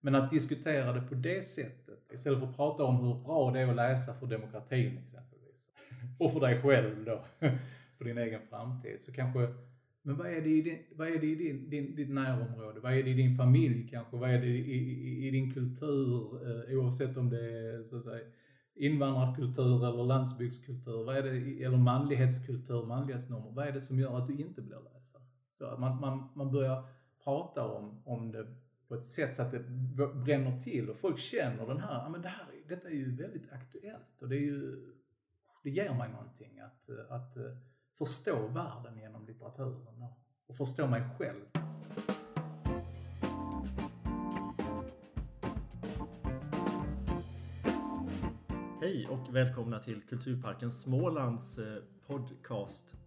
Men att diskutera det på det sättet, istället för att prata om hur bra det är att läsa för demokratin exempelvis, och för dig själv då, för din egen framtid, så kanske men vad är det i, din, vad är det i din, din, ditt närområde? Vad är det i din familj kanske? Vad är det i, i, i din kultur? Eh, oavsett om det är så att säga, invandrarkultur eller landsbygdskultur, vad är det, eller manlighetskultur, manlighetsnormer. Vad är det som gör att du inte blir läsare? Så att man, man, man börjar prata om, om det på ett sätt så att det bränner till och folk känner den här, ja men det här, detta är ju väldigt aktuellt och det är ju, det ger mig någonting att, att eh, förstå världen genom litteraturen och förstå mig själv. Hej och välkomna till Kulturparken Smålands eh, podcast.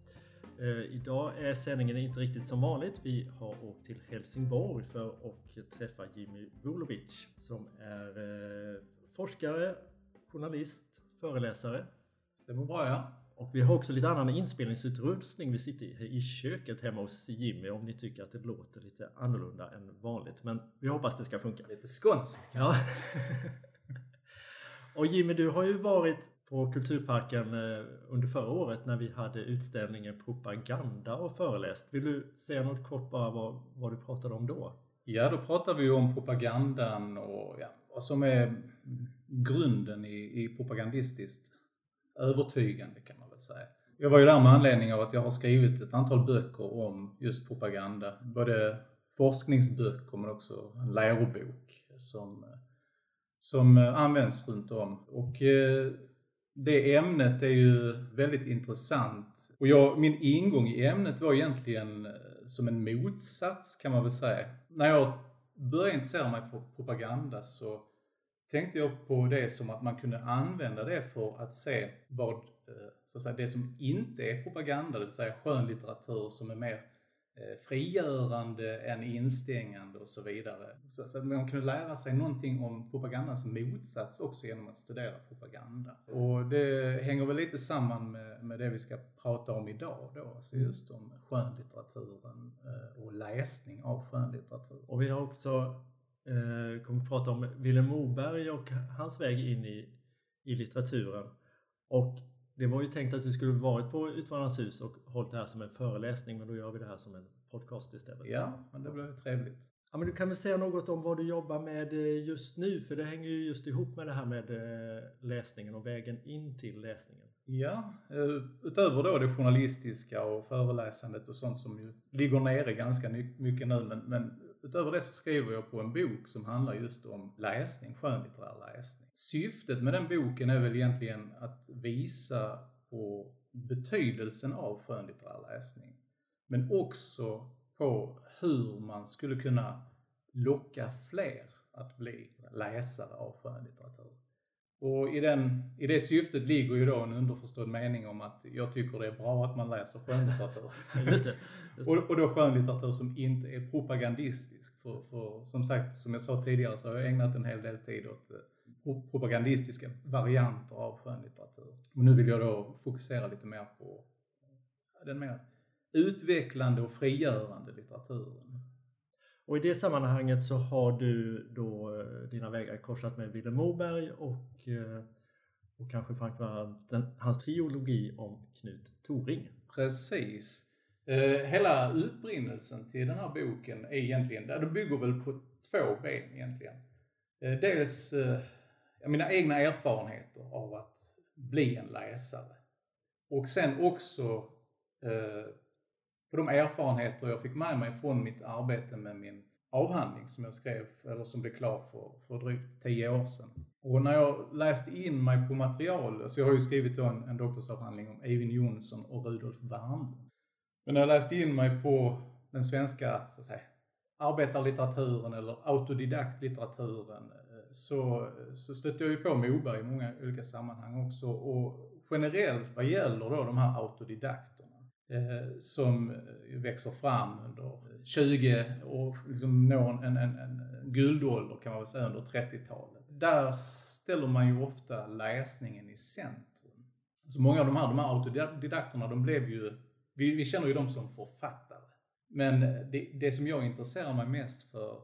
Eh, idag är sändningen inte riktigt som vanligt. Vi har åkt till Helsingborg för att träffa Jimmy Vulovic som är eh, forskare, journalist, föreläsare. Stämmer bra ja. Och vi har också lite annan inspelningsutrustning. Vi sitter i köket hemma hos Jimmy om ni tycker att det låter lite annorlunda än vanligt. Men vi hoppas det ska funka. Lite skånskt. Ja. och Jimmy, du har ju varit på Kulturparken eh, under förra året när vi hade utställningen Propaganda och föreläst. Vill du säga något kort bara vad, vad du pratade om då? Ja, då pratade vi om propagandan och ja, vad som är grunden i, i propagandistiskt övertygande kan man väl säga. Jag var ju där med anledning av att jag har skrivit ett antal böcker om just propaganda. Både forskningsböcker men också en lärobok som, som används runt om. Och eh, det ämnet är ju väldigt intressant. Och jag, min ingång i ämnet var egentligen eh, som en motsats kan man väl säga. När jag började intressera mig för propaganda så tänkte jag på det som att man kunde använda det för att se vad, eh, så att säga, det som inte är propaganda, det vill säga skönlitteratur som är mer frigörande än instängande och så vidare. Så, att man kunde lära sig någonting om propagandans motsats också genom att studera propaganda. Och det hänger väl lite samman med, med det vi ska prata om idag då, alltså just om skönlitteraturen eh, och läsning av skönlitteratur. Och vi har också eh, kommer att prata om Vilhelm Moberg och hans väg in i, i litteraturen. Och det var ju tänkt att du skulle varit på Utvandrarnas hus och hållit det här som en föreläsning men då gör vi det här som en podcast istället. Ja, men det blev trevligt. Ja, men du kan väl säga något om vad du jobbar med eh, just nu för det hänger ju just ihop med det här med eh, läsningen och vägen in till läsningen. Ja, eh, utöver då det journalistiska och föreläsandet och sånt som ju ligger nere ganska mycket nu men, men utöver det så skriver jag på en bok som handlar just om läsning, skönlitterär läsning. Syftet med den boken är väl egentligen att visa på betydelsen av skönlitterär läsning. Men också på hur man skulle kunna locka fler att bli läsare av skönlitteratur. Och i, den, i det syftet ligger ju då en underförstådd mening om att jag tycker det är bra att man läser skönlitteratur. Just det. och, och då skönlitteratur som inte är propagandistisk. För, för som sagt, som jag sa tidigare så har jag ägnat en hel del tid åt eh, propagandistiska varianter av skönlitteratur. Men nu vill jag då fokusera lite mer på den mer utvecklande och frigörande litteraturen. Och i det sammanhanget så har du då eh, dina vägar korsat med Vilhelm Moberg och, eh, och kanske framförallt hans triologi om Knut Toring. Precis. Eh, hela upprinnelsen till den här boken är egentligen, det bygger väl på två ben egentligen. Dels mina egna erfarenheter av att bli en läsare. Och sen också på de erfarenheter jag fick med mig från mitt arbete med min avhandling som jag skrev, eller som blev klar för, för drygt tio år sedan. Och när jag läste in mig på material, så jag har ju skrivit en, en doktorsavhandling om Eivind Jonsson och Rudolf Wernbloom. Men när jag läste in mig på den svenska, så att säga, arbetarlitteraturen eller autodidaktlitteraturen eh, så, så stötte jag ju på Moberg i många olika sammanhang också. Och generellt vad gäller då de här autodidakterna Eh, som eh, växer fram under 20 och liksom når en, en, en guldålder kan man väl säga under 30-talet. Där ställer man ju ofta läsningen i centrum. Så många av de här, de här autodidakterna, de blev ju, vi, vi känner ju dem som författare. Men eh, det, det som jag intresserar mig mest för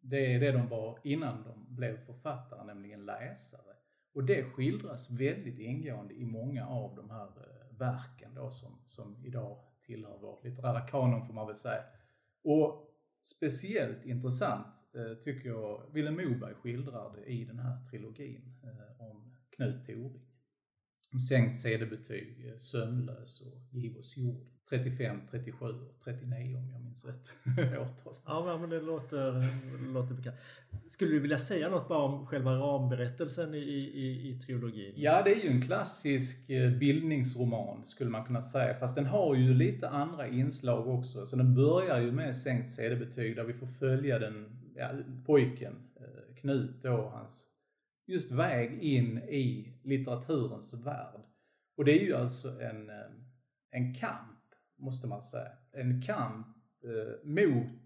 det är det de var innan de blev författare, nämligen läsare. Och det skildras väldigt ingående i många av de här eh, verken då som, som idag tillhör vår litterära kanon får man väl säga. Och speciellt intressant eh, tycker jag Vilhelm Moberg skildrar det i den här trilogin eh, om Knut Toring. Om sänkt sedebetyg, eh, sömnlös och giv oss jord. 35, 37 och 39 om jag minns rätt årtal. Ja, men det låter, låter bekant. Skulle du vilja säga något bara om själva ramberättelsen i, i, i trilogin? Ja, det är ju en klassisk eh, bildningsroman skulle man kunna säga. Fast den har ju lite andra inslag också. Så den börjar ju med sänkt sedebetyg där vi får följa den, ja, pojken, eh, Knut då, hans just väg in i litteraturens värld. Och det är ju alltså en, eh, en kamp måste man säga. En kamp eh, mot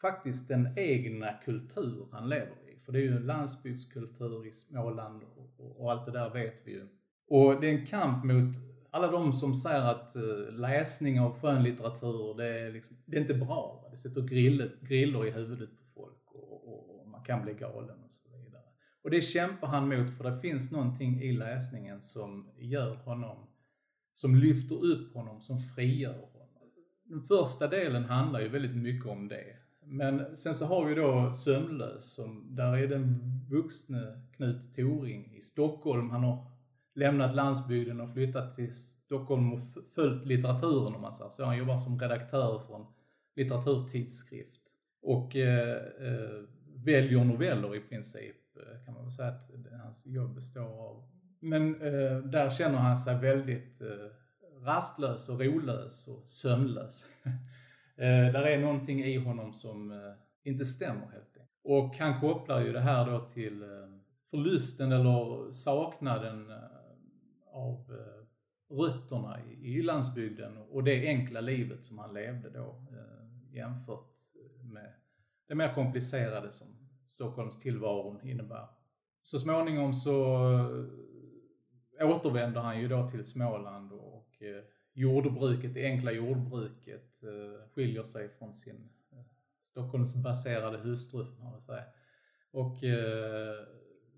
faktiskt den egna kultur han lever i. För det är ju en landsbygdskultur i Småland och, och, och allt det där vet vi ju. Och det är en kamp mot alla de som säger att eh, läsning av skönlitteratur, det är, liksom, det är inte bra. Va? Det sätter griller, griller i huvudet på folk och, och, och, man kan bli galen och så vidare. Och det kämpar han mot för det finns någonting i läsningen som gör honom som lyfter upp honom, som frigör honom. Den första delen handlar ju väldigt mycket om det. Men sen så har vi då Sömnlös, som, där är den vuxne Knut Toring i Stockholm. Han har lämnat landsbygden och flyttat till Stockholm och följt litteraturen om man säger så. Han jobbar som redaktör för en litteraturtidskrift. Och eh, eh, väljer noveller i princip, eh, kan man väl säga att hans jobb består av. Men eh, där känner han sig väldigt eh, rastlös och rolös och sömnlös. eh, där är någonting i honom som eh, inte stämmer helt enkelt. Och han kopplar ju det här då till eh, förlusten eller saknaden eh, av eh, rötterna i, i landsbygden och det enkla livet som han levde då eh, jämfört med det mer komplicerade som Stockholms tillvaron innebär. Så småningom så eh, återvänder han ju då till Småland och eh, jordbruket, det enkla jordbruket eh, skiljer sig från sin eh, Stockholmsbaserade hustru, får man väl säga. Och eh,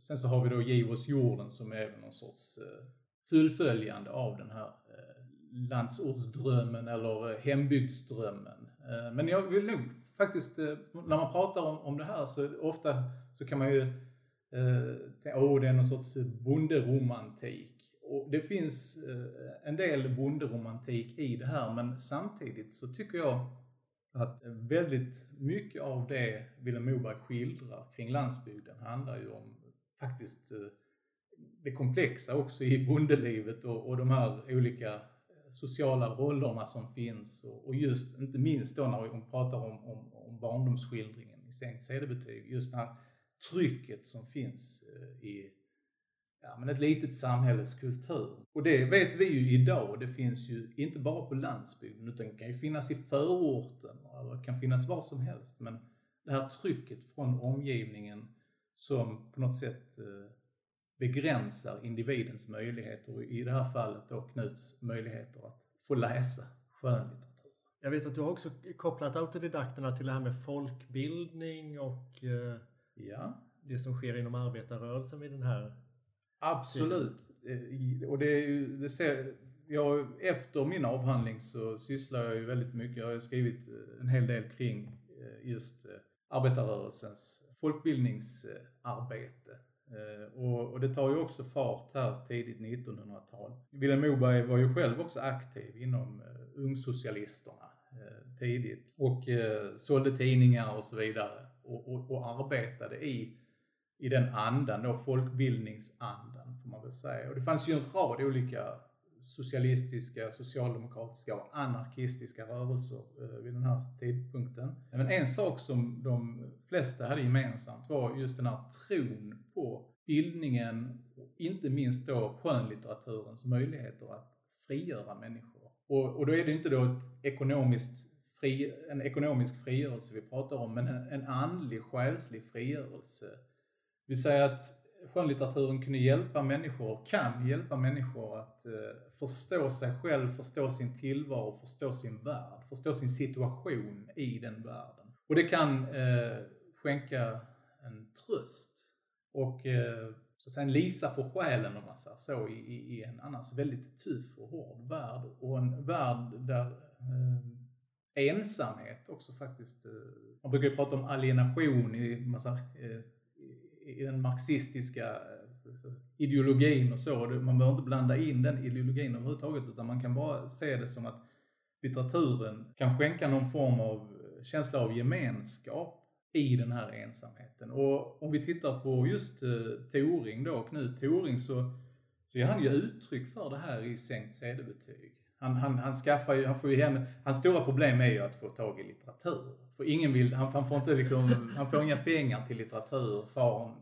sen så har vi då Giv oss jorden som är någon sorts eh, fullföljande av den här eh, landsortsdrömmen eller hembygdsdrömmen. Men jag vill nog faktiskt, när man pratar om, om det här så ofta så kan man ju eh, oh, det är någon sorts bonderomantik. Och det finns eh, en del bonderomantik i det här men samtidigt så tycker jag att väldigt mycket av det Vilhelm Moberg skildrar kring landsbygden handlar ju om faktiskt eh, det komplexa också i bondelivet och, och de här olika eh, sociala rollerna som finns och, och just inte minst då när hon pratar om, om, om barndomsskildringen i sänkt sedebetyg, just när trycket som finns eh, i ja, men ett litet samhälles kultur. Och det vet vi ju idag, det finns ju inte bara på landsbygden utan det kan ju finnas i förorten eller kan finnas var som helst. Men det här trycket från omgivningen som på något sätt eh, begränsar individens möjligheter och i det här fallet då Knuts möjligheter att få läsa skönlitteratur. Jag vet att du har också kopplat autodidakterna till det här med folkbildning och eh, ja. det som sker inom arbetarrörelsen vid den här Absolut. Eh, och det är ju, det ser, jag, efter min avhandling så sysslar jag ju väldigt mycket, jag har skrivit eh, en hel del kring eh, just arbetarrörelsens folkbildningsarbete. Och, och, det tar ju också fart här tidigt 1900-tal. Vilhelm Moberg var ju själv också aktiv inom ungsocialisterna tidigt och sålde tidningar och så vidare och, och, och arbetade i i den andan då, folkbildningsandan får man väl säga. Och det fanns ju en rad olika socialistiska, socialdemokratiska och anarkistiska rörelser eh, vid den här tidpunkten. Men en sak som de flesta hade gemensamt var just den här tron på bildningen och inte minst då skönlitteraturens möjligheter att frigöra människor. Och, och då är det inte då ett ekonomiskt fri, en ekonomisk frigörelse vi pratar om, men en, en andlig, själslig frigörelse vi säger att skönlitteraturen kunde hjälpa människor, kan hjälpa människor att eh, förstå sig själv, förstå sin tillvaro, förstå sin värld, förstå sin situation i den världen. Och det kan eh, skänka en tröst och eh, så att säga en lisa för själen om man säger så i, i, en annars väldigt tuff och hård värld och en värld där eh, ensamhet också faktiskt, eh, man brukar ju prata om alienation i, massa, eh, i den marxistiska eh, ideologin och så. Man behöver inte blanda in den ideologin överhuvudtaget utan man kan bara se det som att litteraturen kan skänka någon form av känsla av gemenskap i den här ensamheten. Och om vi tittar på just Toring då, Knut Toring, så, så ger han ju uttryck för det här i sänkt sedebetyg. Han, han, han skaffar ju, han får ju hem, hans stora problem är ju att få tag i litteratur. För ingen vill, han, han får inte liksom, han får inga pengar till litteratur. Far,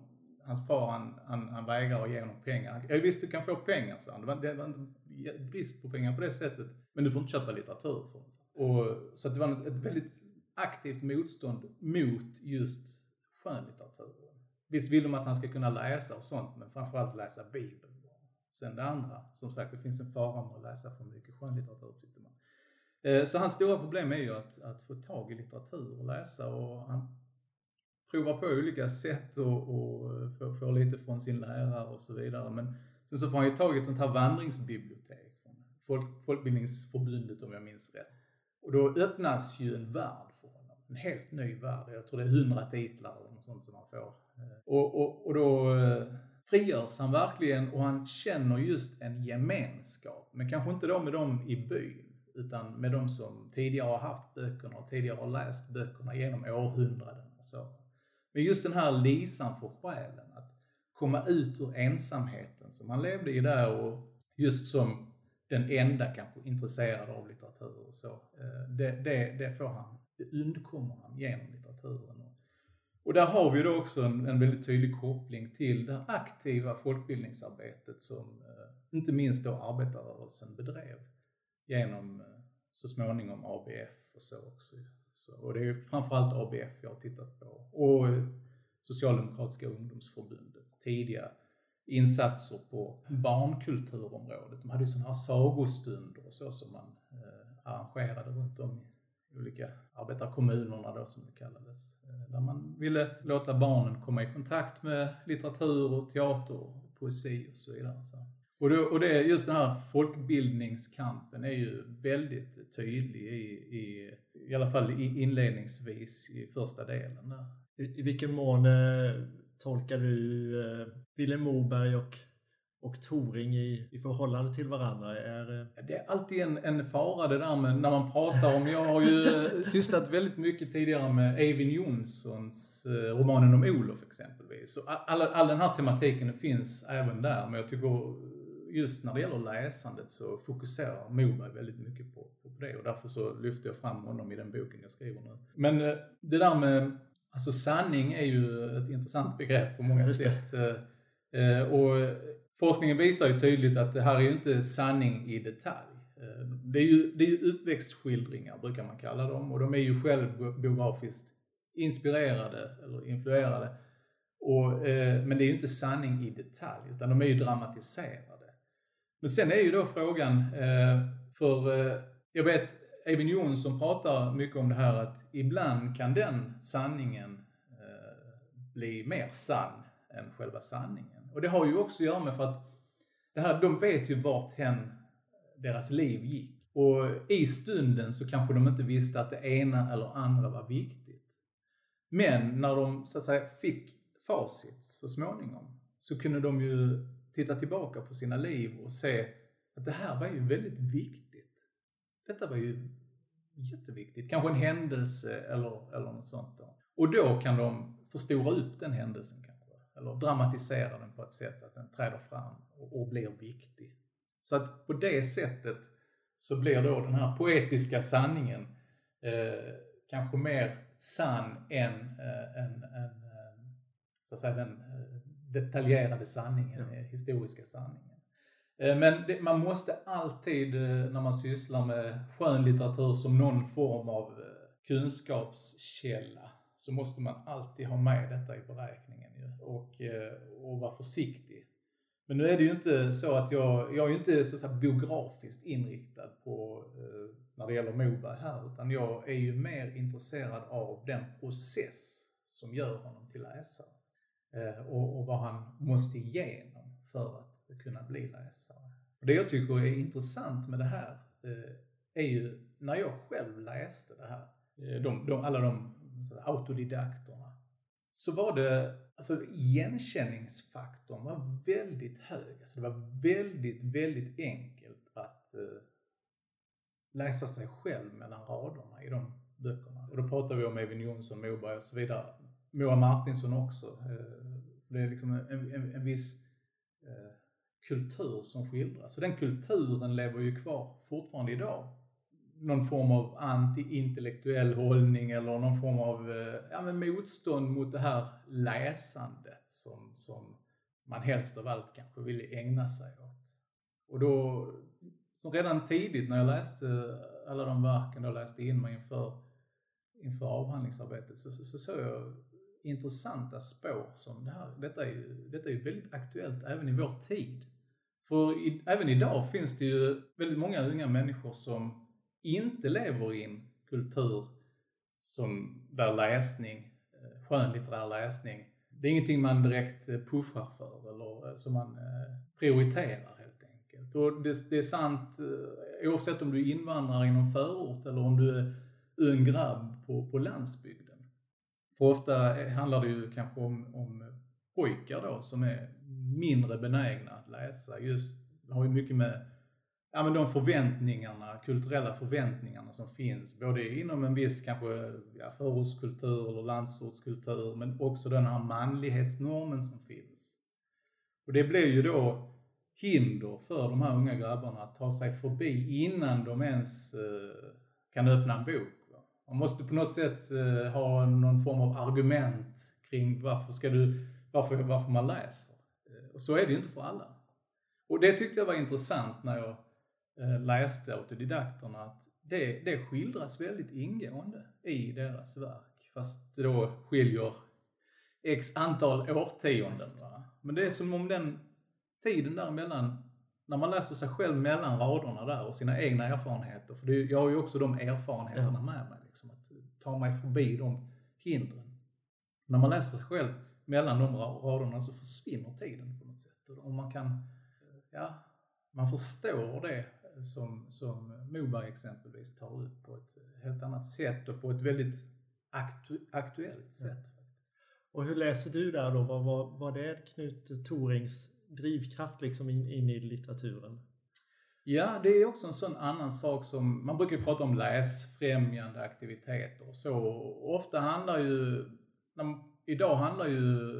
hans far han, han, han vägrar att ge honom pengar. Ja, visst du kan få pengar, sa han. Det var, det var inte brist på pengar på det sättet. Men du får inte köpa litteratur för och, Så det var ett väldigt aktivt motstånd mot just skönlitteraturen. Visst vill de att han ska kunna läsa och sånt, men framförallt läsa Bibeln. Sen det andra, som sagt, det finns en fara med att läsa för mycket skönlitteratur tyckte man. Eh, så hans stora problem är ju att, att få tag i litteratur och läsa och han provar på olika sätt och, och får, får lite från sin lärare och så vidare. Men sen så får han ju tag i ett sånt här vandringsbibliotek från Folk, Folkbildningsförbundet om jag minns rätt. Och då öppnas ju en värld för honom. en helt ny värld. Jag tror det är hundra titlar eller sånt som han får. Eh, och, och, och då eh, frigörs han verkligen och han känner just en gemenskap. Men kanske inte då med dem i byn, utan med dem som tidigare har haft böckerna och tidigare har läst böckerna genom århundraden och så. Men just den här lisan för själen, att komma ut ur ensamheten som han levde i där och just som den enda kanske intresserad av litteratur och så. Eh, det, det, det får han det undkommer han genom litteraturen. Och där har vi då också en, en väldigt tydlig koppling till det aktiva folkbildningsarbetet som eh, inte minst då arbetarrörelsen bedrev genom eh, så småningom ABF och så också. Så, och det är framförallt ABF jag har tittat på. Och eh, Socialdemokratiska ungdomsförbundets tidiga insatser på barnkulturområdet. De hade ju sådana här sagostunder och så som man eh, arrangerade runt om olika arbetarkommunerna då som det kallades. Eh, där man ville låta barnen komma i kontakt med litteratur och teater och poesi och så vidare. Och, då, och det, just den här folkbildningskampen är ju väldigt tydlig i, i, i alla fall inledningsvis i första delen där. I, i vilken mån eh, tolkar du eh, Vilhelm Moberg och och Toring i, i förhållande till varandra? Är... Eh, det är alltid en, en fara det där med när man pratar om, jag har ju sysslat väldigt mycket tidigare med Eivind Jonssons eh, romanen om Olof exempelvis. Så all, all den här tematiken finns även där, men jag tycker just när det gäller läsandet så fokuserar Moberg väldigt mycket på, på det och därför så lyfter jag fram honom i den boken jag skriver nu. Men eh, det där med, alltså sanning är ju ett intressant begrepp på många sätt. Och forskningen visar ju tydligt att det här är ju inte sanning i detalj. Eh, det är ju, det är ju uppväxtskildringar brukar man kalla dem och de är ju självbiografiskt inspirerade eller influerade. Och, eh, men det är ju inte sanning i detalj utan de är ju dramatiserade. Men sen är ju då frågan, eh, för eh, jag vet Eivind Jonsson pratar mycket om det här att ibland kan den sanningen eh, bli mer sann än själva sanningen. Och det har ju också att göra med för att det här, de vet ju vart hen deras liv gick. Och i stunden så kanske de inte visste att det ena eller andra var viktigt. Men när de så att säga fick facit så småningom så kunde de ju titta tillbaka på sina liv och se att det här var ju väldigt viktigt. Detta var ju jätteviktigt. Kanske en händelse eller, eller något sånt. Då. Och då kan de förstora upp den händelsen eller dramatisera den på ett sätt att den träder fram och, och blir viktig. Så att på det sättet så blir då den här poetiska sanningen eh, kanske mer sann än, äh, än, än äh, så att säga, den äh, detaljerade sanningen, ja. historiska sanningen. Men det, man måste alltid när man sysslar med skönlitteratur som någon form av kunskapskälla så måste man alltid ha med detta i beräkningen Eh, och, vara försiktig. Men nu är det ju inte så att jag, jag är ju inte så att säga, biografiskt inriktad på eh, när det gäller Moberg här, utan jag är ju mer intresserad av den process som gör honom till läsare. Eh, och, och vad han måste igenom för att kunna bli läsare. Och det jag tycker är intressant med det här eh, är ju när jag själv läste det här, eh, de, de, alla de autodidakterna, så var det, alltså igenkänningsfaktorn var väldigt hög. Alltså det var väldigt, väldigt enkelt att eh, läsa sig själv mellan raderna i de böckerna. Och då pratar vi om Evin Jonsson, Moberg och så vidare. Moa Martinsson också. Eh, det är liksom en, en, en viss eh, kultur som skildras. Och den kulturen lever ju kvar fortfarande idag. Någon form av anti-intellektuell hållning eller någon form av eh, ja, men motstånd mot det här läsandet som, som man helst av allt kanske ville ägna sig åt. Och då, som redan tidigt när jag läste alla de verken och läste in mig inför, inför avhandlingsarbetet så, så, så såg jag intressanta spår som det här. Detta är ju, detta är ju väldigt aktuellt även i vår tid. För i, även idag finns det ju väldigt många unga människor som inte lever i en kultur som, där läsning, eh, skönlitterär läsning, det är ingenting man direkt eh, pushar för eller eh, som man prioriterar helt enkelt. Och det, det är sant oavsett om du är invandrare inom förort eller om du är ung grabb på, på landsbygden. För ofta handlar det ju kanske om, om pojkar då som är mindre benägna att läsa. Just, det har ju mycket med ja, men de förväntningarna, kulturella förväntningarna som finns, både inom en viss kanske ja, förortskultur eller landsortskultur, men också den här manlighetsnormen som finns. Och det blir ju då hinder för de här unga grabbarna att ta sig förbi innan de ens eh, kan öppna en bok. Man måste på något sätt eh, ha någon form av argument kring varför ska du, varför, varför man läser. Eh, och så är det ju inte för alla. Och det tyckte jag var intressant när jag läste autodidakterna, att det, det skildras väldigt ingående i deras verk. Fast det då skiljer x antal årtionden. Va? Men det är som om den tiden däremellan, när man läser sig själv mellan raderna där och sina egna erfarenheter, för det, jag har ju också de erfarenheterna ja. med mig, liksom, att ta mig förbi de hindren. När man läser sig själv mellan de raderna så försvinner tiden på något sätt. Och man kan, ja, man förstår det som, som Moberg exempelvis tar upp på ett helt annat sätt och på ett väldigt aktu aktuellt sätt. Ja. Och hur läser du där då? Vad var, var det Knut Torings drivkraft liksom in, in i litteraturen? Ja, det är också en sån annan sak som, man brukar prata om läsfrämjande aktiviteter och så. ofta handlar ju, idag handlar ju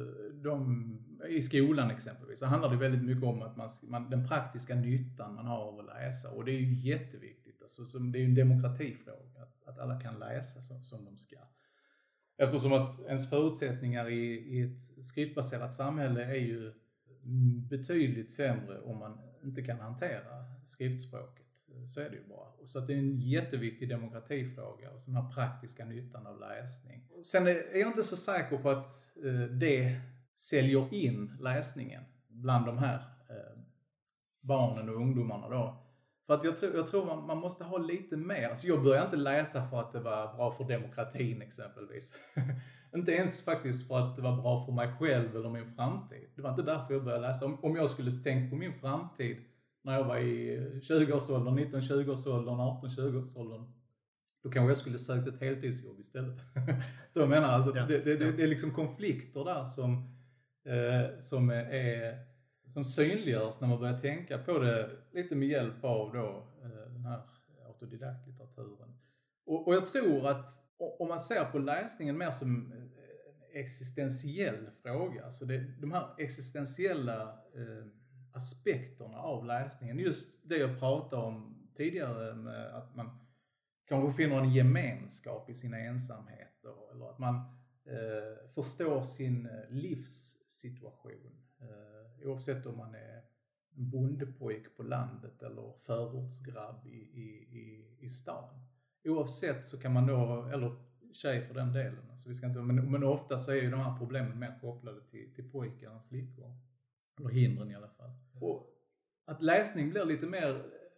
de, i skolan exempelvis, så handlar det väldigt mycket om att man, man, den praktiska nyttan man har av att läsa. Och det är ju jätteviktigt. Alltså, som, det är ju en demokratifråga, att, att alla kan läsa som, som de ska. Eftersom att ens förutsättningar i, i ett skriftbaserat samhälle är ju betydligt sämre om man inte kan hantera skriftspråket. Så är det ju bara. Så att det är en jätteviktig demokratifråga och den här praktiska nyttan av läsning. Sen är jag inte så säker på att eh, det säljer in läsningen bland de här eh, barnen och ungdomarna då. För att jag tror, jag tror man, man, måste ha lite mer. Alltså jag började inte läsa för att det var bra för demokratin exempelvis. inte ens faktiskt för att det var bra för mig själv eller min framtid. Det var inte därför jag började läsa. Om, om jag skulle tänkt på min framtid när jag var i 20-årsåldern, 19-20-årsåldern, 18-20-årsåldern. Då kanske jag skulle sökt ett heltidsjobb istället. Så jag menar, alltså, ja, det, det, ja. det, är liksom konflikter där som, eh, som är som synliggörs när man börjar tänka på det lite med hjälp av då eh, den här autodidaktlitteraturen. Och, och jag tror att om man ser på läsningen mer som en existentiell fråga, så det, de här existentiella eh, aspekterna av läsningen, just det jag pratade om tidigare med att man kanske finner en gemenskap i sina ensamheter eller att man eh, förstår sin eh, livs situation. Eh, oavsett om man är en bondepojk på landet eller förortsgrabb i, i, i, i stan. Oavsett så kan man då, eller tjej för den delen, alltså vi ska inte, men, men ofta så är ju de här problemen mer kopplade till, till pojkar än flickor. Eller hindren i alla fall. Och att läsning blir lite mer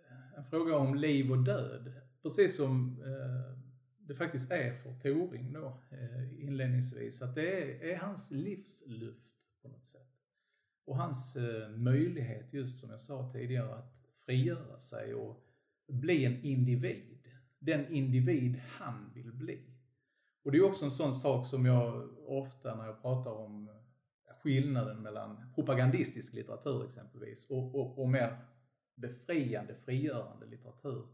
eh, en fråga om liv och död. Precis som eh, det faktiskt är för Toring då eh, inledningsvis. Att det är, är hans livsluft på något sätt. Och hans eh, möjlighet, just som jag sa tidigare, att frigöra sig och bli en individ. Den individ han vill bli. Och det är också en sån sak som jag ofta när jag pratar om skillnaden mellan propagandistisk litteratur exempelvis och, och, och mer befriande, frigörande litteratur.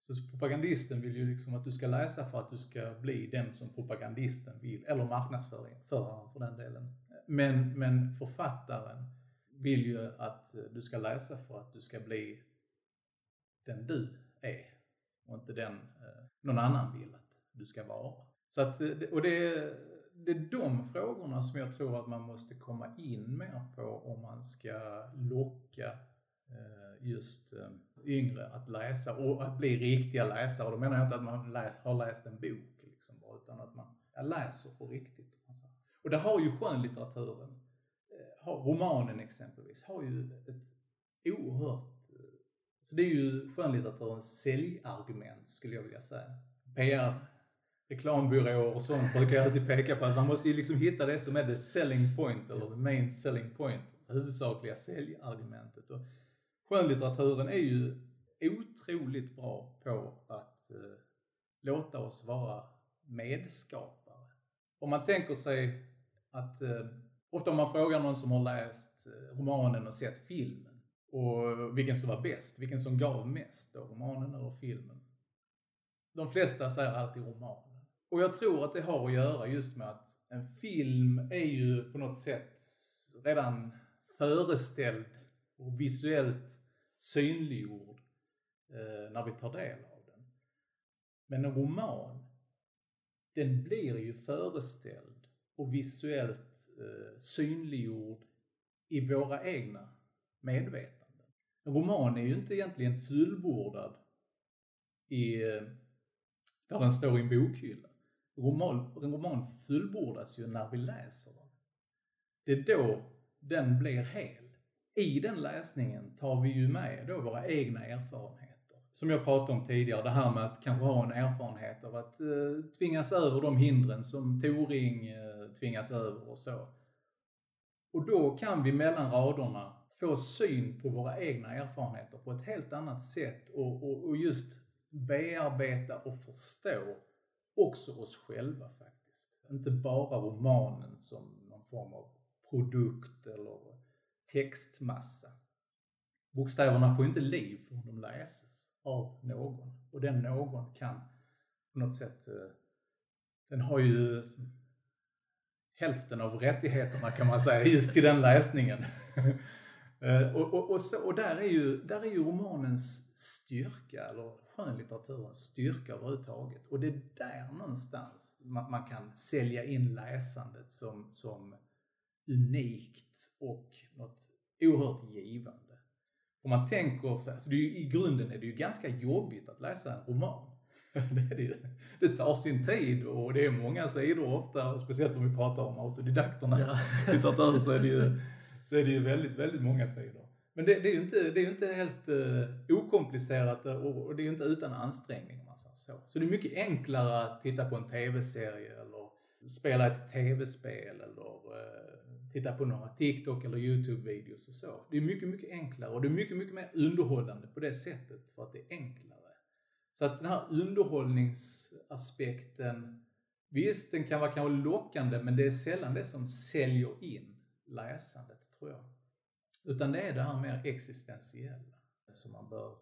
Så propagandisten vill ju liksom att du ska läsa för att du ska bli den som propagandisten vill, eller marknadsföraren för den delen. Men, men författaren vill ju att du ska läsa för att du ska bli den du är och inte den eh, någon annan vill att du ska vara. Så att, eh, och det är, det är de frågorna som jag tror att man måste komma in mer på om man ska locka eh, just yngre att läsa och att bli riktiga läsare. Och då menar jag inte att man läs, har läst en bok liksom, utan att man läser på riktigt. Och det har ju skönlitteraturen, eh, romanen exempelvis, har ju ett oerhört eh, så det är ju skönlitteraturens säljargument skulle jag vilja säga. PR, reklambyråer och sånt brukar alltid peka på att man måste ju liksom hitta det som är the selling point eller the main selling point, det huvudsakliga säljargumentet. Och skönlitteraturen är ju otroligt bra på att eh, låta oss vara medskapare. Om man tänker sig att, eh, ofta om man frågar någon som har läst eh, romanen och sett filmen, och vilken som var bäst, vilken som gav mest, då, romanen eller filmen. De flesta säger alltid romanen. Och jag tror att det har att göra just med att en film är ju på något sätt redan föreställd och visuellt synliggjord eh, när vi tar del av den. Men en roman, den blir ju föreställd och visuellt eh, synliggjord i våra egna medvetanden. En roman är ju inte egentligen fullbordad i, eh, där den står i en bokhylla. En roman, en roman fullbordas ju när vi läser den. Det är då den blir hel. I den läsningen tar vi ju med då våra egna erfarenheter. Som jag pratade om tidigare, det här med att kanske ha en erfarenhet av att eh, tvingas över de hindren som Toring eh, tvingas över och så. Och då kan vi mellan raderna få syn på våra egna erfarenheter på ett helt annat sätt och, och, och just bearbeta och förstå också oss själva faktiskt. Inte bara romanen som någon form av produkt eller textmassa. Bokstäverna får inte liv förrän de läses av någon och den någon kan på något sätt, eh, den har ju hälften av rättigheterna kan man säga just till den läsningen. Eh, och, och, och, så, och, där, är ju, där är ju romanens styrka, eller skönlitteraturens styrka överhuvudtaget. Och det är där någonstans man, man, kan sälja in läsandet som, som unikt och något oerhört givande. Om man tänker så, så det är ju, i grunden är det ju ganska jobbigt att läsa en roman. Det, är det, det tar sin tid och det är många sidor ofta, speciellt om vi pratar om autodidakternas ja. litteratur så är det ju så är det ju väldigt, väldigt många sidor. Men det, det är ju inte, det är inte helt uh, okomplicerat och, och, det är ju inte utan ansträngning man säger så. Så det är mycket enklare att titta på en tv-serie eller spela ett tv-spel eller uh, titta på några TikTok eller YouTube-videos och så. Det är mycket, mycket enklare och det är mycket, mycket mer underhållande på det sättet för att det är enklare. Så att den här underhållningsaspekten, visst den kan vara kanske lockande men det är sällan det som säljer in läsandet tror jag. Utan det är det här mer existentiella som man bör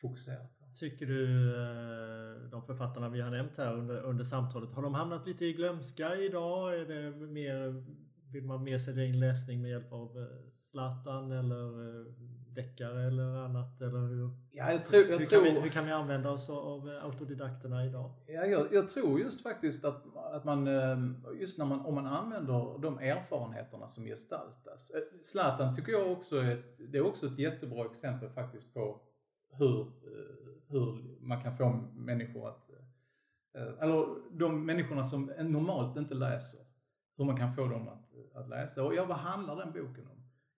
fokusera på. Tycker du eh, de författarna vi har nämnt här under, under samtalet, har de hamnat lite i glömska idag? Är det mer, vill man mer sälja in läsning med hjälp av eh, Zlatan eller eh, deckare eller annat? Eller hur, ja, jag tror, jag hur, tror, kan vi, hur kan vi använda oss av autodidakterna idag? Ja, jag, jag, tror just faktiskt att, att man, eh, just när man, om man använder de erfarenheterna som gestaltas. Eh, Zlatan tycker jag också är ett, det är också ett jättebra exempel faktiskt på hur, eh, hur man kan få människor att, eller de människorna som normalt inte läser, hur man kan få dem att, att läsa. Och ja, vad handlar den boken om?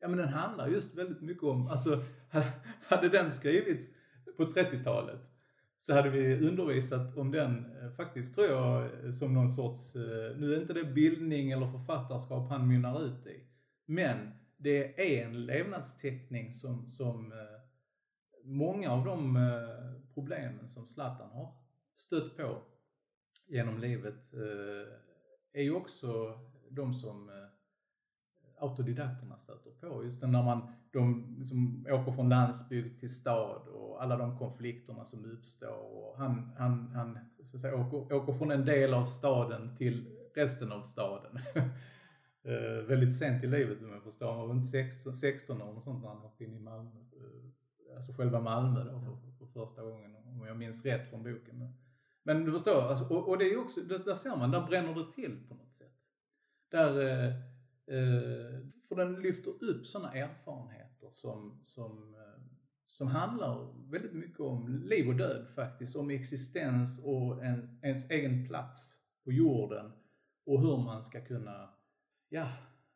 Ja men den handlar just väldigt mycket om, alltså hade den skrivits på 30-talet så hade vi undervisat om den, eh, faktiskt tror jag, eh, som någon sorts, eh, nu är inte det bildning eller författarskap han mynnar ut i, men det är en levnadsteckning som, som många av de problemen som Zlatan har stött på genom livet är ju också de som autodidakterna stöter på. Just när man, de liksom åker från landsbygd till stad och alla de konflikterna som uppstår. Och han han, han så att säga, åker, åker från en del av staden till resten av staden. uh, väldigt sent i livet om jag förstår. Han var runt 16, 16 år och sånt när han åkte in i Malmö. Uh, alltså själva Malmö då för, för, första gången om jag minns rätt från boken. Men du förstår, alltså, och, och, det är också, där, där ser man, där bränner det till på något sätt. Där uh, Eh, för den lyfter upp sådana erfarenheter som, som, eh, som handlar väldigt mycket om liv och död faktiskt, om existens och en, ens egen plats på jorden och hur man ska kunna ja,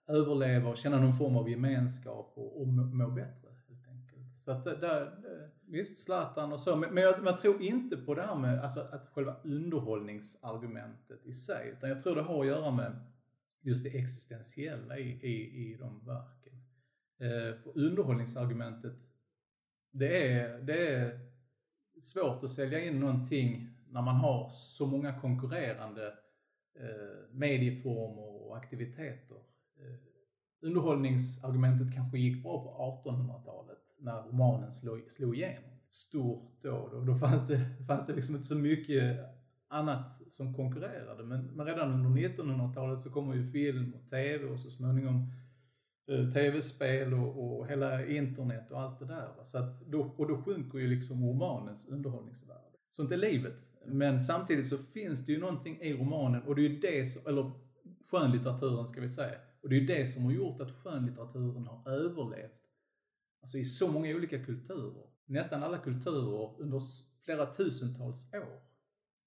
överleva och känna någon form av gemenskap och, och må bättre. helt enkelt. Så att där, visst, Zlatan och så, men, men jag, jag, tror inte på det här med alltså, att själva underhållningsargumentet i sig, utan jag tror det har att göra med just det existentiella i, i, i de verken. Eh, underhållningsargumentet, det är, det är svårt att sälja in någonting när man har så många konkurrerande eh, medieformer och aktiviteter. Eh, underhållningsargumentet kanske gick bra på 1800-talet när romanen slog, slog igenom stort då. Då, då fanns, det, fanns det liksom inte så mycket annat som konkurrerade. Men, men redan under 1900-talet så kommer ju film och TV och så småningom eh, tv-spel och, och hela internet och allt det där. Så att då, och då sjunker ju liksom romanens underhållningsvärde. Sånt är livet. Men samtidigt så finns det ju någonting i romanen och det är ju det som, eller skönlitteraturen ska vi säga, och det är ju det som har gjort att skönlitteraturen har överlevt alltså i så många olika kulturer. Nästan alla kulturer under flera tusentals år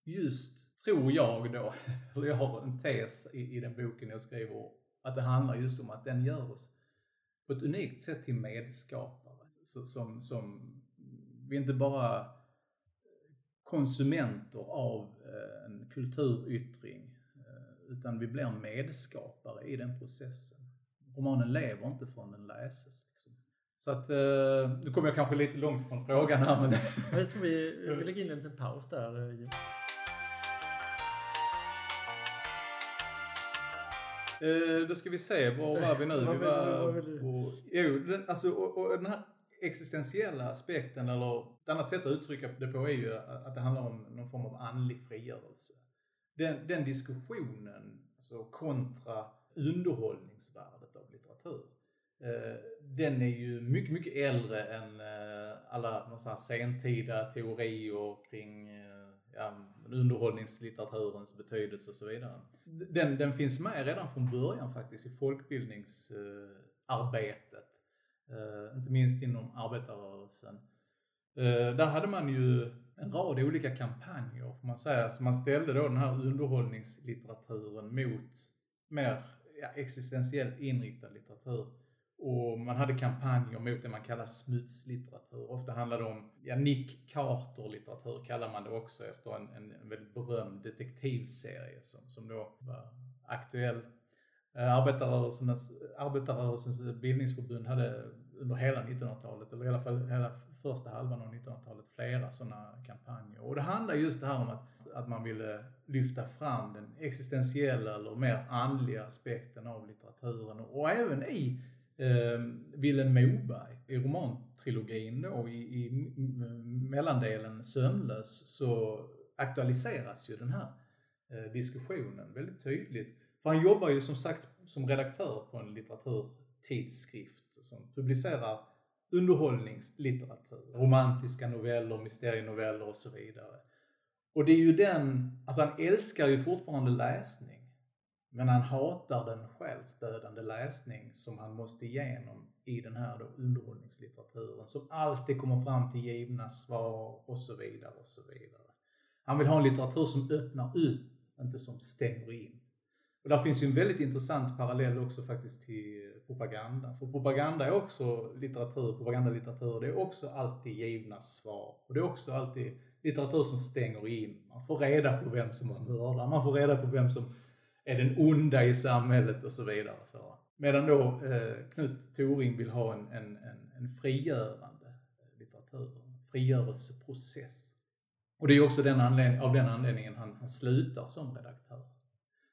just, tror jag då, eller jag har en tes i, i den boken jag skriver, att det handlar just om att den gör oss på ett unikt sätt till medskapare. Så, som, som vi inte bara konsumenter av eh, en kulturyttring, eh, utan vi blir medskapare i den processen. Romanen lever inte förrän den läses. Liksom. Så att, eh, nu kommer jag kanske lite långt från frågan här men... Jag tror vi, vi lägger in en liten paus där. Eh, då ska vi se, var var vi nu? vi var på, jo, den, alltså, och, och den här existentiella aspekten, eller ett annat sätt att uttrycka det på är ju att det handlar om någon form av andlig frigörelse. Den, den diskussionen, alltså kontra underhållningsvärdet av litteratur, eh, den är ju mycket, mycket äldre än eh, alla sentida teorier kring ja, underhållningslitteraturens betydelse och så vidare. Den, den finns med redan från början faktiskt i folkbildningsarbetet. Eh, inte minst inom arbetarrörelsen. Eh, där hade man ju en rad olika kampanjer, får man säga. Så man ställde då den här underhållningslitteraturen mot mer ja, existentiellt inriktad litteratur. Och man hade kampanjer mot det man kallar smutslitteratur. Ofta handlar det om, ja, Nick Carter-litteratur kallar man det också efter en, en, en väldigt berömd detektivserie som, som då var aktuell. Eh, arbetarrörelsens, arbetarrörelsens bildningsförbund hade under hela 1900-talet, eller i alla fall hela första halvan av 1900-talet, flera sådana kampanjer. Och det handlar just det här om att, att man ville lyfta fram den existentiella eller mer andliga aspekten av litteraturen och även i eh, Vilhelm Moberg i romantrilogin då i, i mellandelen Sömnlös så aktualiseras ju den här eh, diskussionen väldigt tydligt. För han jobbar ju som sagt som redaktör på en litteraturtidskrift som publicerar underhållningslitteratur, romantiska noveller, mysterienoveller och så vidare. Och det är ju den, alltså han älskar ju fortfarande läsning. Men han hatar den själsdödande läsning som han måste igenom i den här då underhållningslitteraturen som alltid kommer fram till givna svar och så vidare och så vidare. Han vill ha en litteratur som öppnar upp, inte som stänger in. Och där finns ju en väldigt intressant parallell också faktiskt till propaganda. För propaganda är också litteratur, propagandalitteratur, det är också alltid givna svar. Och det är också alltid litteratur som stänger in. Man får reda på vem som har mördaren, man får reda på vem som är den onda i samhället och så vidare. Så. Medan då eh, Knut Toring vill ha en, en, en, en frigörande eh, litteratur, en frigörelseprocess. Och det är också den av den anledningen han, han slutar som redaktör.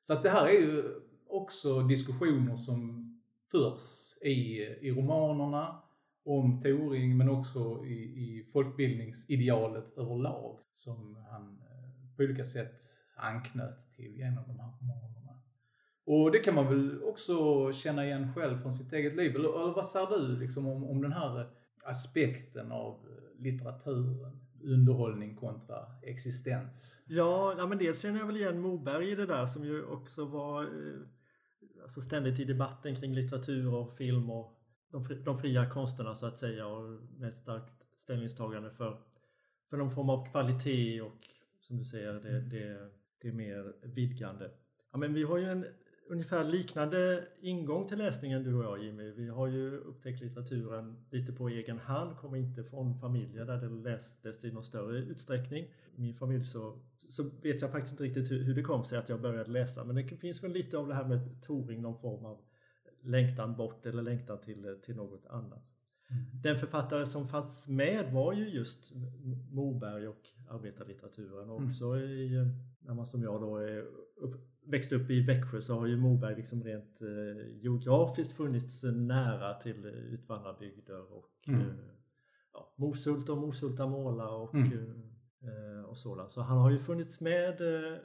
Så att det här är ju också diskussioner som förs i, i romanerna om Toring men också i, i folkbildningsidealet överlag som han eh, på olika sätt anknöt till genom de här romanerna. Och det kan man väl också känna igen själv från sitt eget liv. Eller, eller vad säger du liksom om, om den här aspekten av litteraturen? underhållning kontra existens. Ja, ja men dels känner jag väl igen Moberg i det där som ju också var eh, alltså ständigt i debatten kring litteratur och film och de, de fria konsterna så att säga och med ett starkt ställningstagande för, för någon form av kvalitet och som du säger det, det, det är mer vidgande. Ja, men vi har ju en ungefär liknande ingång till läsningen du och jag Jimmy. Vi har ju upptäckt litteraturen lite på egen hand, kommer inte från familjer där det lästes i någon större utsträckning. I min familj så, så vet jag faktiskt inte riktigt hur, hur det kom sig att jag började läsa men det finns väl lite av det här med Toring, någon form av längtan bort eller längtan till, till något annat. Mm. Den författare som fanns med var ju just Moberg och arbetarlitteraturen mm. också i, när man som jag då är upp, växte upp i Växjö så har ju Moberg liksom rent eh, geografiskt funnits nära till utvandrarbygder och mm. eh, ja, Moshult och Moshulta måla och, mm. eh, och sådant. Så han har ju funnits med eh,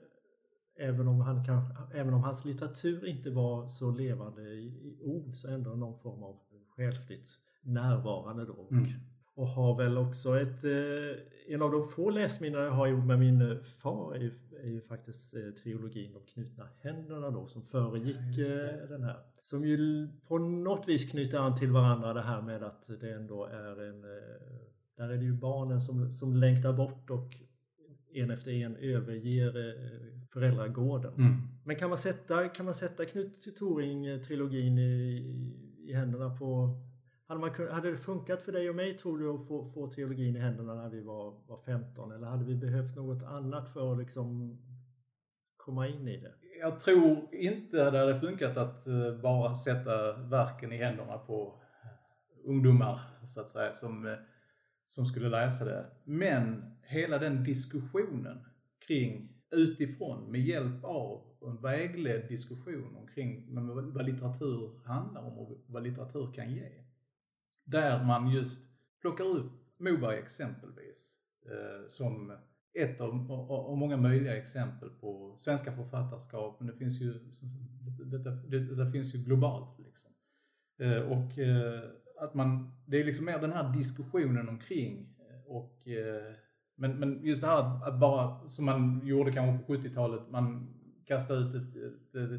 även, om han kanske, även om hans litteratur inte var så levande i, i ord så ändå någon form av själsligt närvarande då. Mm. Och har väl också ett, eh, en av de få läsminnen jag har gjort med min far är ju är ju faktiskt eh, trilogin De knutna händerna då som föregick ja, den här. Som ju på något vis knyter an till varandra det här med att det ändå är en... Eh, där är det ju barnen som, som längtar bort och en efter en överger eh, föräldragården. Mm. Men kan man sätta, kan man sätta Knut Toring-trilogin i, i händerna på hade, man, hade det funkat för dig och mig tror du att få, få teologin i händerna när vi var, var 15 eller hade vi behövt något annat för att liksom komma in i det? Jag tror inte det hade funkat att eh, bara sätta verken i händerna på ungdomar så att säga som, eh, som skulle läsa det. Men hela den diskussionen kring utifrån med hjälp av en vägledd diskussion omkring vad litteratur handlar om och vad litteratur kan ge. Där man just plockar upp Moberg exempelvis eh, som ett av, av, många möjliga exempel på svenska författarskap, men det finns ju, detta, detta finns ju globalt. Liksom. Eh, och eh, att man, det är liksom mer den här diskussionen omkring eh, och eh, men, men just det här att bara, som man gjorde kanske på 70-talet, man kastade ut ett, ett,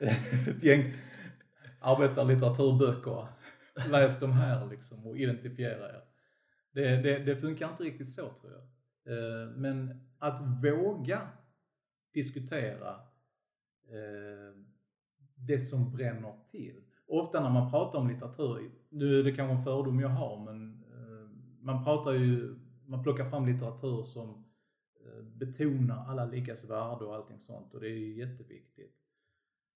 ett, ett gäng arbetarlitteraturböcker läs de här liksom och identifiera er. Det, det, det funkar inte riktigt så tror jag. Eh, men att våga diskutera eh, det som bränner till. Ofta när man pratar om litteratur, nu är det kanske en fördom jag har, men eh, man pratar ju, man plockar fram litteratur som betonar alla likas värde och allting sånt och det är ju jätteviktigt.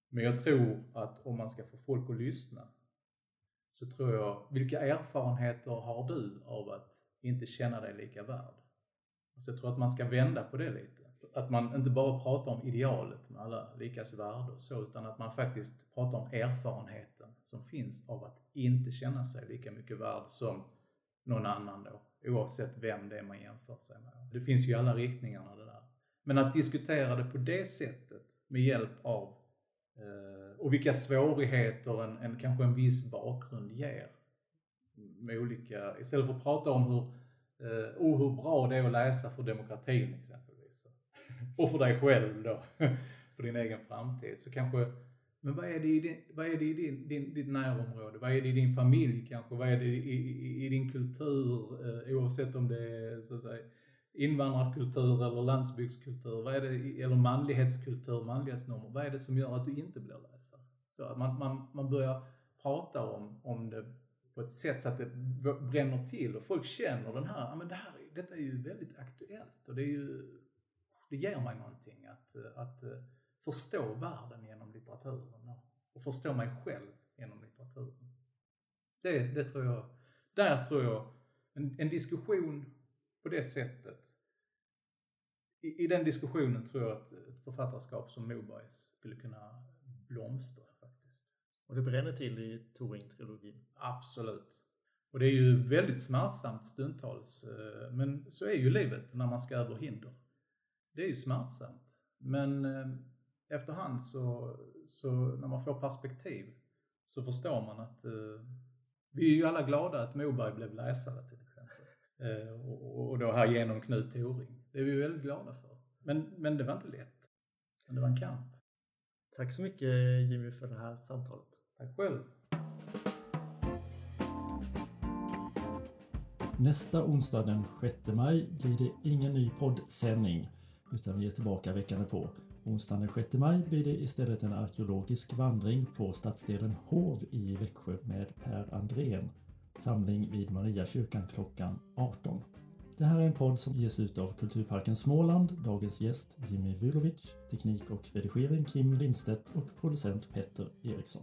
Men jag tror att om man ska få folk att lyssna så tror jag, vilka erfarenheter har du av att inte känna dig lika värd? Alltså jag tror att man ska vända på det lite. Att man inte bara pratar om idealet med alla likas värde och så, utan att man faktiskt pratar om erfarenheten som finns av att inte känna sig lika mycket värd som någon annan då, oavsett vem det är man jämför sig med. Det finns ju i alla riktningarna det där. Men att diskutera det på det sättet med hjälp av Eh, och vilka svårigheter en, en, kanske en viss bakgrund ger. Med olika, istället för att prata om hur, eh, oh, hur bra det är att läsa för demokratin exempelvis. Och för dig själv då, för din egen framtid. Så kanske, men vad är det i, din, vad är det i din, din, ditt närområde? Vad är det i din familj kanske? Vad är det i, i, i din kultur? Eh, oavsett om det är så att säga invandrarkultur eller landsbygdskultur, vad är det, eller manlighetskultur, manlighetsnormer, vad är det som gör att du inte blir läsare? Så att man, man, man börjar prata om, om det på ett sätt så att det bränner till och folk känner den här, men det här, detta är ju väldigt aktuellt och det, är ju, det ger mig någonting att, att eh, förstå världen genom litteraturen och förstå mig själv genom litteraturen. Det, det tror jag, där tror jag, en, en diskussion på det sättet, i, i, den diskussionen tror jag att ett författarskap som Mobergs skulle kunna blomstra faktiskt. Och det bränner till i Turing-trilogin? Absolut. Och det är ju väldigt smärtsamt stundtals, eh, men så är ju livet när man ska över hinder. Det är ju smärtsamt. Men eh, efterhand så, så när man får perspektiv så förstår man att eh, vi är ju alla glada att Moberg blev läsare till exempel. Eh, och, och då här genom Knut Toring. Det är vi väldigt glada för. Men, men det var inte lätt. Men det var en kamp. Tack så mycket Jimmy för det här samtalet. Tack själv. Nästa onsdag den 6 maj blir det ingen ny poddsändning utan vi är tillbaka veckan på. Onsdagen den 6 maj blir det istället en arkeologisk vandring på stadsdelen Hov i Växjö med Per Andrén. Samling vid Mariakyrkan klockan 18. Det här är en podd som ges ut av Kulturparken Småland, dagens gäst Jimmy Vulovic, teknik och redigering Kim Lindstedt och producent Petter Eriksson.